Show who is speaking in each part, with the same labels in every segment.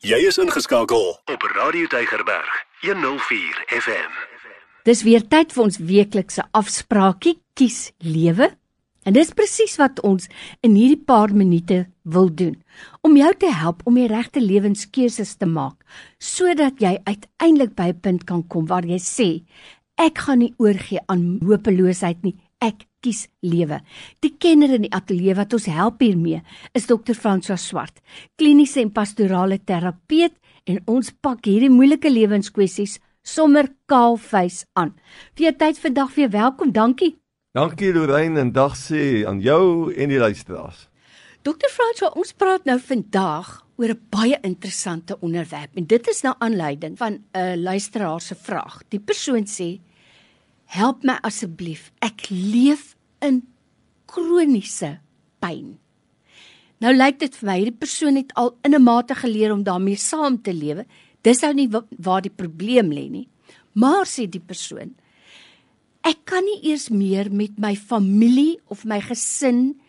Speaker 1: Jy is ingeskakel op Radio Deigerberg 104 FM.
Speaker 2: Dis weer tyd vir ons weeklikse afspraakie kies lewe. En dis presies wat ons in hierdie paar minute wil doen om jou te help om die regte lewenskeuses te maak sodat jy uiteindelik by 'n punt kan kom waar jy sê ek gaan nie oorgee aan hopeloosheid nie ek kies lewe. Die kenner in die ateljee wat ons help hiermee is dokter François Swart, kliniese en pastorale terapeut en ons pak hierdie moeilike lewenskwessies sommer kaalvuis aan. Vir jou tyd vandag weer welkom, dankie.
Speaker 3: Dankie Lorraine en dag sê aan jou en die luisteraars.
Speaker 2: Dokter François, ons praat nou vandag oor 'n baie interessante onderwerp en dit is nou aanleiding van 'n luisteraar se vraag. Die persoon sê help my asseblief. Ek leef in kroniese pyn. Nou lyk dit vir my hierdie persoon het al in 'n mate geleer om daarmee saam te lewe. Dis nou nie waar die probleem lê nie. Maar sê die persoon, ek kan nie eers meer met my familie of my gesin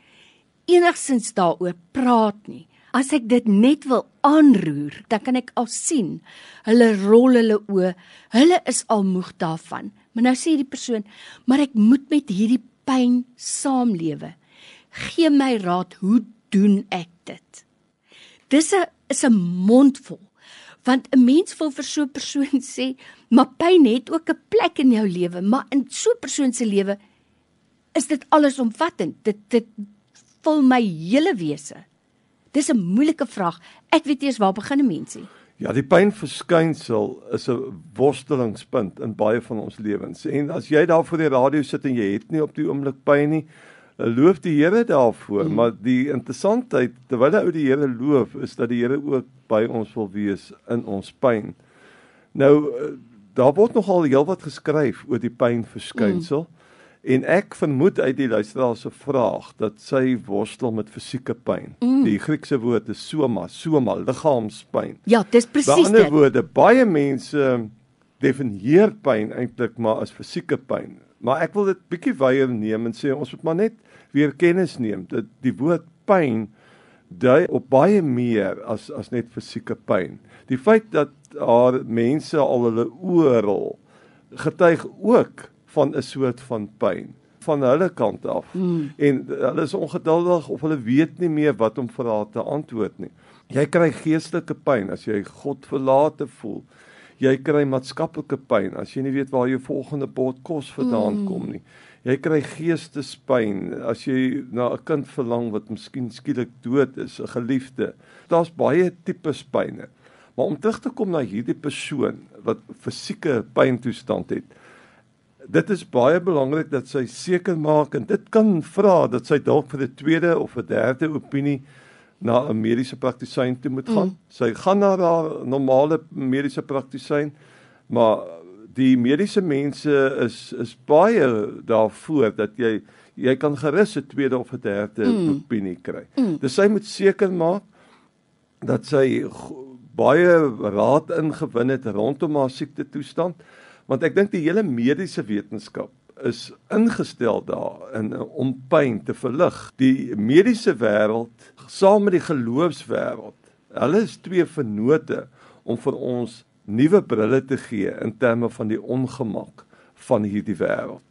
Speaker 2: enigsins daaroor praat nie. As ek dit net wil aanroer, dan kan ek al sien hulle rol hulle oë. Hulle is al moeg daarvan. Maar nou sê die persoon, maar ek moet met hierdie pyn saamlewe. Gee my raad, hoe doen ek dit? Dis 'n is 'n mondvol. Want 'n mens wil vir so 'n persoon sê, maar pyn het ook 'n plek in jou lewe, maar in so 'n persoon se lewe is dit allesomvattend. Dit dit vul my hele wese. Dis 'n moeilike vraag. Ek weet eers waar begin 'n mens nie.
Speaker 3: Ja, die pynverskynsel is 'n worstelingspunt in baie van ons lewens. En as jy daar voor die radio sit en jy het nie op die oomblik pyn nie, eh, loof die Here daarvoor, mm. maar die interessantheid terwyl jy ou die Here loof, is dat die Here ook by ons wil wees in ons pyn. Nou eh, daar word nogal heelwat geskryf oor die pynverskynsel. Mm. En ek vermoed uit die luisteraar se vraag dat sy worstel met fisieke pyn. Mm. Die Griekse woord is soma, soma, liggaamspyn.
Speaker 2: Ja, dis presies dit.
Speaker 3: Die ander woorde, baie mense definieer pyn eintlik maar as fisieke pyn. Maar ek wil dit bietjie wyeer neem en sê ons moet maar net weer kennis neem dat die woord pyn dui op baie meer as as net fisieke pyn. Die feit dat haar mense al hulle oorrol getuig ook van 'n soort van pyn van hulle kant af. Mm. En hulle is ongeduldig of hulle weet nie meer wat om vir haar te antwoord nie. Jy kry geestelike pyn as jy God verlate voel. Jy kry maatskaplike pyn as jy nie weet waar jou volgende bord kos vandaan mm. kom nie. Jy kry geestespyn as jy na 'n kind verlang wat miskien skielik dood is, 'n geliefde. Daar's baie tipes pyne. Maar om terug te kom na hierdie persoon wat fisieke pyntoestand het, dit is baie belangrik dat sy seker maak en dit kan vra dat sy dalk vir 'n tweede of 'n derde opinie na 'n mediese praktisyn toe moet gaan. Mm. Sy gaan na haar normale mediese praktisyn, maar die mediese mense is is baie daarvoor dat jy jy kan gerus 'n tweede of 'n derde mm. opinie kry. Mm. Dis sy moet seker maak dat sy baie raad ingewin het rondom haar siekte toestand want ek dink die hele mediese wetenskap is ingestel daarin om pyn te verlig. Die mediese wêreld saam met die geloofswêreld, hulle is twee vennote om vir ons nuwe brille te gee in terme van die ongemak van hierdie wêreld.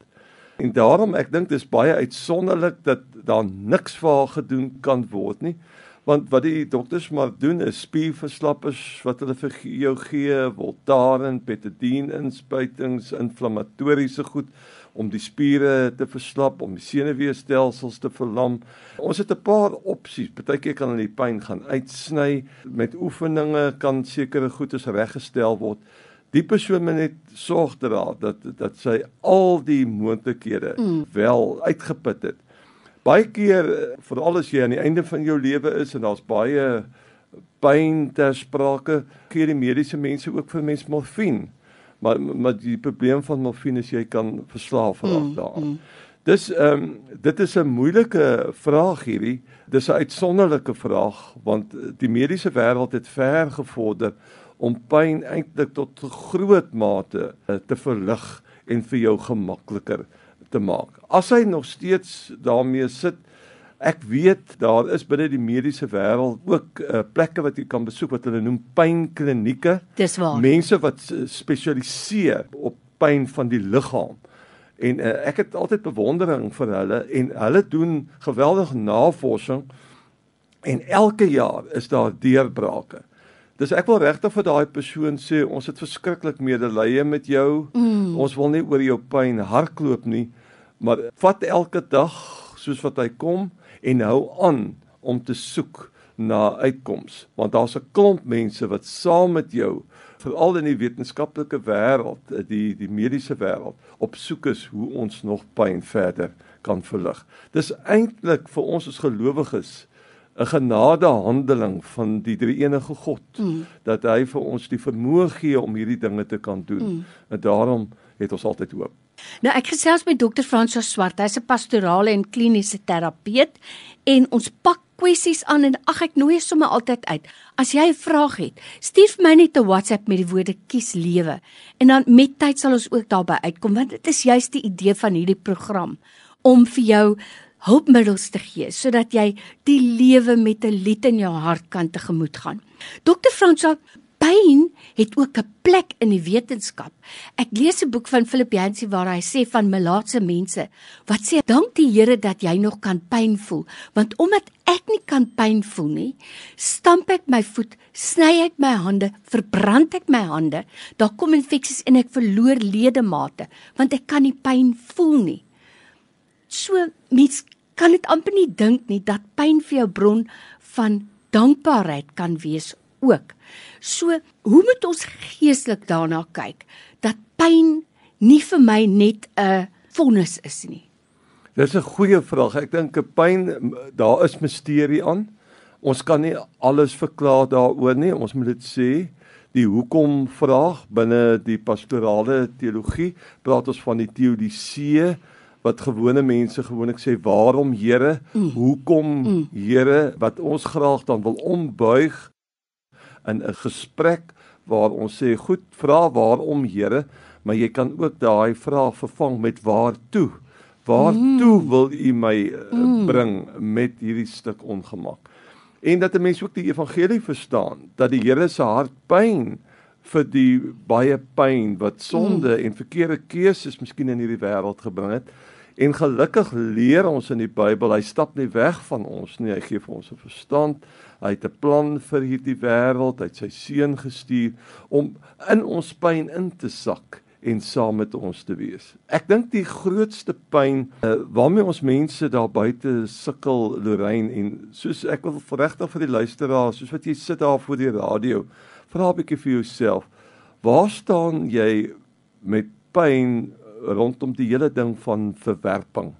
Speaker 3: En daarom ek dink dis baie uitsonderlik dat daar niks vir haar gedoen kan word nie want wat die dokters maar doen is spierverslappers wat hulle vir jou gee, Voltaren, Betadine inspuitings, inflammatoriese goed om die spiere te verslap, om die senuweestelsels te verlam. Ons het 'n paar opsies. Partykeer kan hulle die pyn gaan uitsny met oefeninge kan sekere goedes reggestel word. Die persoon moet net sorg dra dat dat sy al die moontlikhede mm. wel uitgeput het baie keer eh, veral as jy aan die einde van jou lewe is en daar's baie pyn ter sprake, gee die mediese mense ook vir mense morfine. Maar maar die probleem van morfine is jy kan verslaaf raak mm, daaraan. Mm. Dis ehm um, dit is 'n moeilike vraag hierdie. Dis 'n uitsonderlike vraag want die mediese wêreld het ver gevorder om pyn eintlik tot groot mate uh, te verlig en vir jou gemakliker te maak. As hy nog steeds daarmee sit, Ek weet daar is binne die mediese wêreld ook uh, plekke wat jy kan besoek wat hulle noem pynklinieke.
Speaker 2: Dis waar.
Speaker 3: Mense wat uh, spesialiseer op pyn van die liggaam. En uh, ek het altyd bewondering vir hulle en hulle doen geweldige navorsing en elke jaar is daar deurbrake. Dis ek wil regtig vir daai persoon sê ons het verskriklik medelee met jou. Mm. Ons wil nie oor jou pyn hardloop nie, maar vat elke dag soos wat hy kom en hou aan om te soek na uitkoms want daar's 'n klomp mense wat saam met jou veral in die wetenskaplike wêreld die die mediese wêreld op soek is hoe ons nog pyn verder kan verlig. Dis eintlik vir ons as gelowiges 'n genadehandeling van die drie enige God mm. dat hy vir ons die vermoë gee om hierdie dinge te kan doen. Mm. En daarom het ons altyd hoop.
Speaker 2: Nou ek gesels met dokter Francois Swart. Hy's 'n pastorale en kliniese terapeut en ons pak kwessies aan en ag ek nooi sommer altyd uit. As jy 'n vraag het, stuur vir my net 'n WhatsApp met die woorde kies lewe en dan met tyd sal ons ook daarby uitkom want dit is juist die idee van hierdie program om vir jou hulpmiddels te gee sodat jy die lewe met 'n lied in jou hart kan tegemoet gaan. Dokter Francois pyn het ook 'n plek in die wetenskap. Ek lees 'n boek van Philip Yancey waar hy sê van melaatse mense wat sê dank die Here dat jy nog kan pyn voel, want omdat ek nie kan pyn voel nie, stamp ek my voet, sny ek my hande, verbrand ek my hande, daar kom infeksies en ek verloor ledemate, want ek kan nie pyn voel nie. So mens kan dit amper nie dink nie dat pyn vir jou bron van dankbaarheid kan wees ook. So, hoe moet ons geestelik daarna kyk dat pyn nie vir my net 'n vonnis is nie?
Speaker 3: Dis 'n goeie vraag. Ek dink 'n pyn daar is misterie aan. Ons kan nie alles verklaar daaroor nie. Ons moet dit sê. Die hoekom vraag binne die pastorale teologie praat ons van die teodisee wat gewone mense gewoonlik sê waarom Here mm. hoekom mm. Here wat ons graag dan wil ombuig in 'n gesprek waar ons sê goed vra waarom Here, maar jy kan ook daai vraag vervang met waartoe? Waartoe mm. wil U my uh, bring met hierdie stuk ongemak? En dat 'n mens ook die evangelie verstaan dat die Here se hart pyn vir die baie pyn wat sonde mm. en verkeerde keuses miskien in hierdie wêreld gebring het. En gelukkig leer ons in die Bybel, hy stap nie weg van ons nie, hy gee vir ons 'n verstand. Hy het 'n plan vir hierdie wêreld, hy het sy seun gestuur om in ons pyn in te sak en saam met ons te wees. Ek dink die grootste pyn uh, waarmee ons mense daar buite sukkel Lorraine en soos ek wil regtig vir die luisteraars, soos wat jy sit daar voor die radio, vra 'n bietjie vir jouself, waar staan jy met pyn rondom die hele ding van verwerping?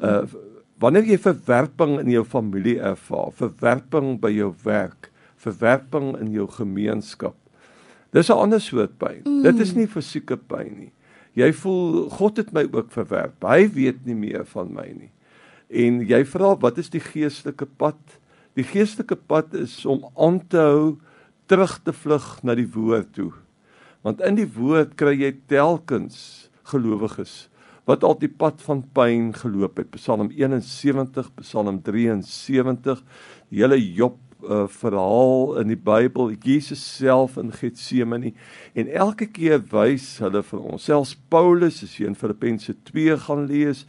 Speaker 3: Uh Wanneer jy verwerping in jou familie ervaar, verwerping by jou werk, verwerping in jou gemeenskap. Dis 'n ander soort pyn. Mm. Dit is nie fisieke pyn nie. Jy voel God het my ook verwerp. Hy weet nie meer van my nie. En jy vra wat is die geestelike pad? Die geestelike pad is om aan te hou terug te vlug na die woord toe. Want in die woord kry jy telkens gelowiges wat al die pad van pyn geloop het. Psalm 71, Psalm 73, die hele Job uh, verhaal in die Bybel, Jesus self in Getsemane en elke keer wys hulle vir ons. Selfs Paulus, as jy in Filippense 2 gaan lees,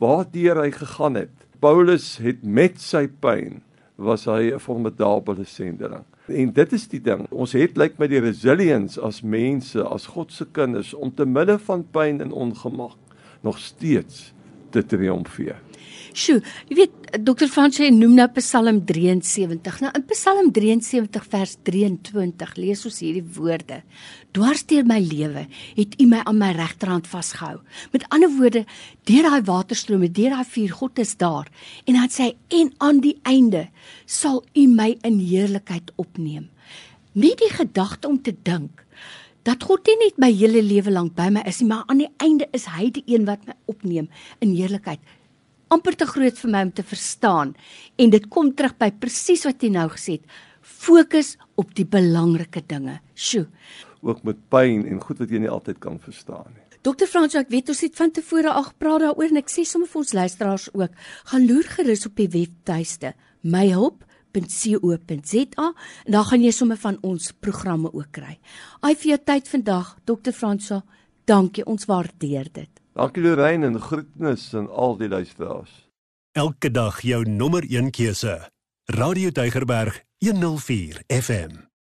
Speaker 3: waartoe hy gegaan het. Paulus het met sy pyn was hy 'n formidable sendeling. En dit is die ding. Ons het lyk like met die resilience as mense, as God se kinders om te midde van pyn en ongemak nog steeds te triomfeer.
Speaker 2: Sjoe, jy weet Dr. Franche noem nou Psalm 73. Nou in Psalm 73 vers 23 lees ons hierdie woorde: Dwars deur my lewe het U my aan my regterhand vasgehou. Met ander woorde, deur daai waterstrome, deur daai vuur, God is daar. En dan sê hy: En aan die einde sal U my in heerlikheid opneem. Net die gedagte om te dink dat God nie net my hele lewe lank by my is nie, maar aan die einde is hy die een wat my opneem in heerlikheid. Amper te groot vir my om te verstaan en dit kom terug by presies wat jy nou gesê het. Fokus op die belangrike dinge. Sjoe.
Speaker 3: Ook met pyn en goed wat jy nie altyd kan verstaan nie.
Speaker 2: Dokter Frans, ek weet ons het van tevore al gepraat daaroor en ek sê sommer vir ons luisteraars ook, gaan loer gerus op die webtuiste myhelp.co.za en dan gaan jy sommer van ons programme ook kry. Ai vir jou tyd vandag, Dokter Frans, dankie, ons waardeer dit.
Speaker 3: Dankie Lorraine en groetnis aan al die luisteraars.
Speaker 1: Elke dag jou nommer 1 keuse. Radio Deugerberg 104 FM.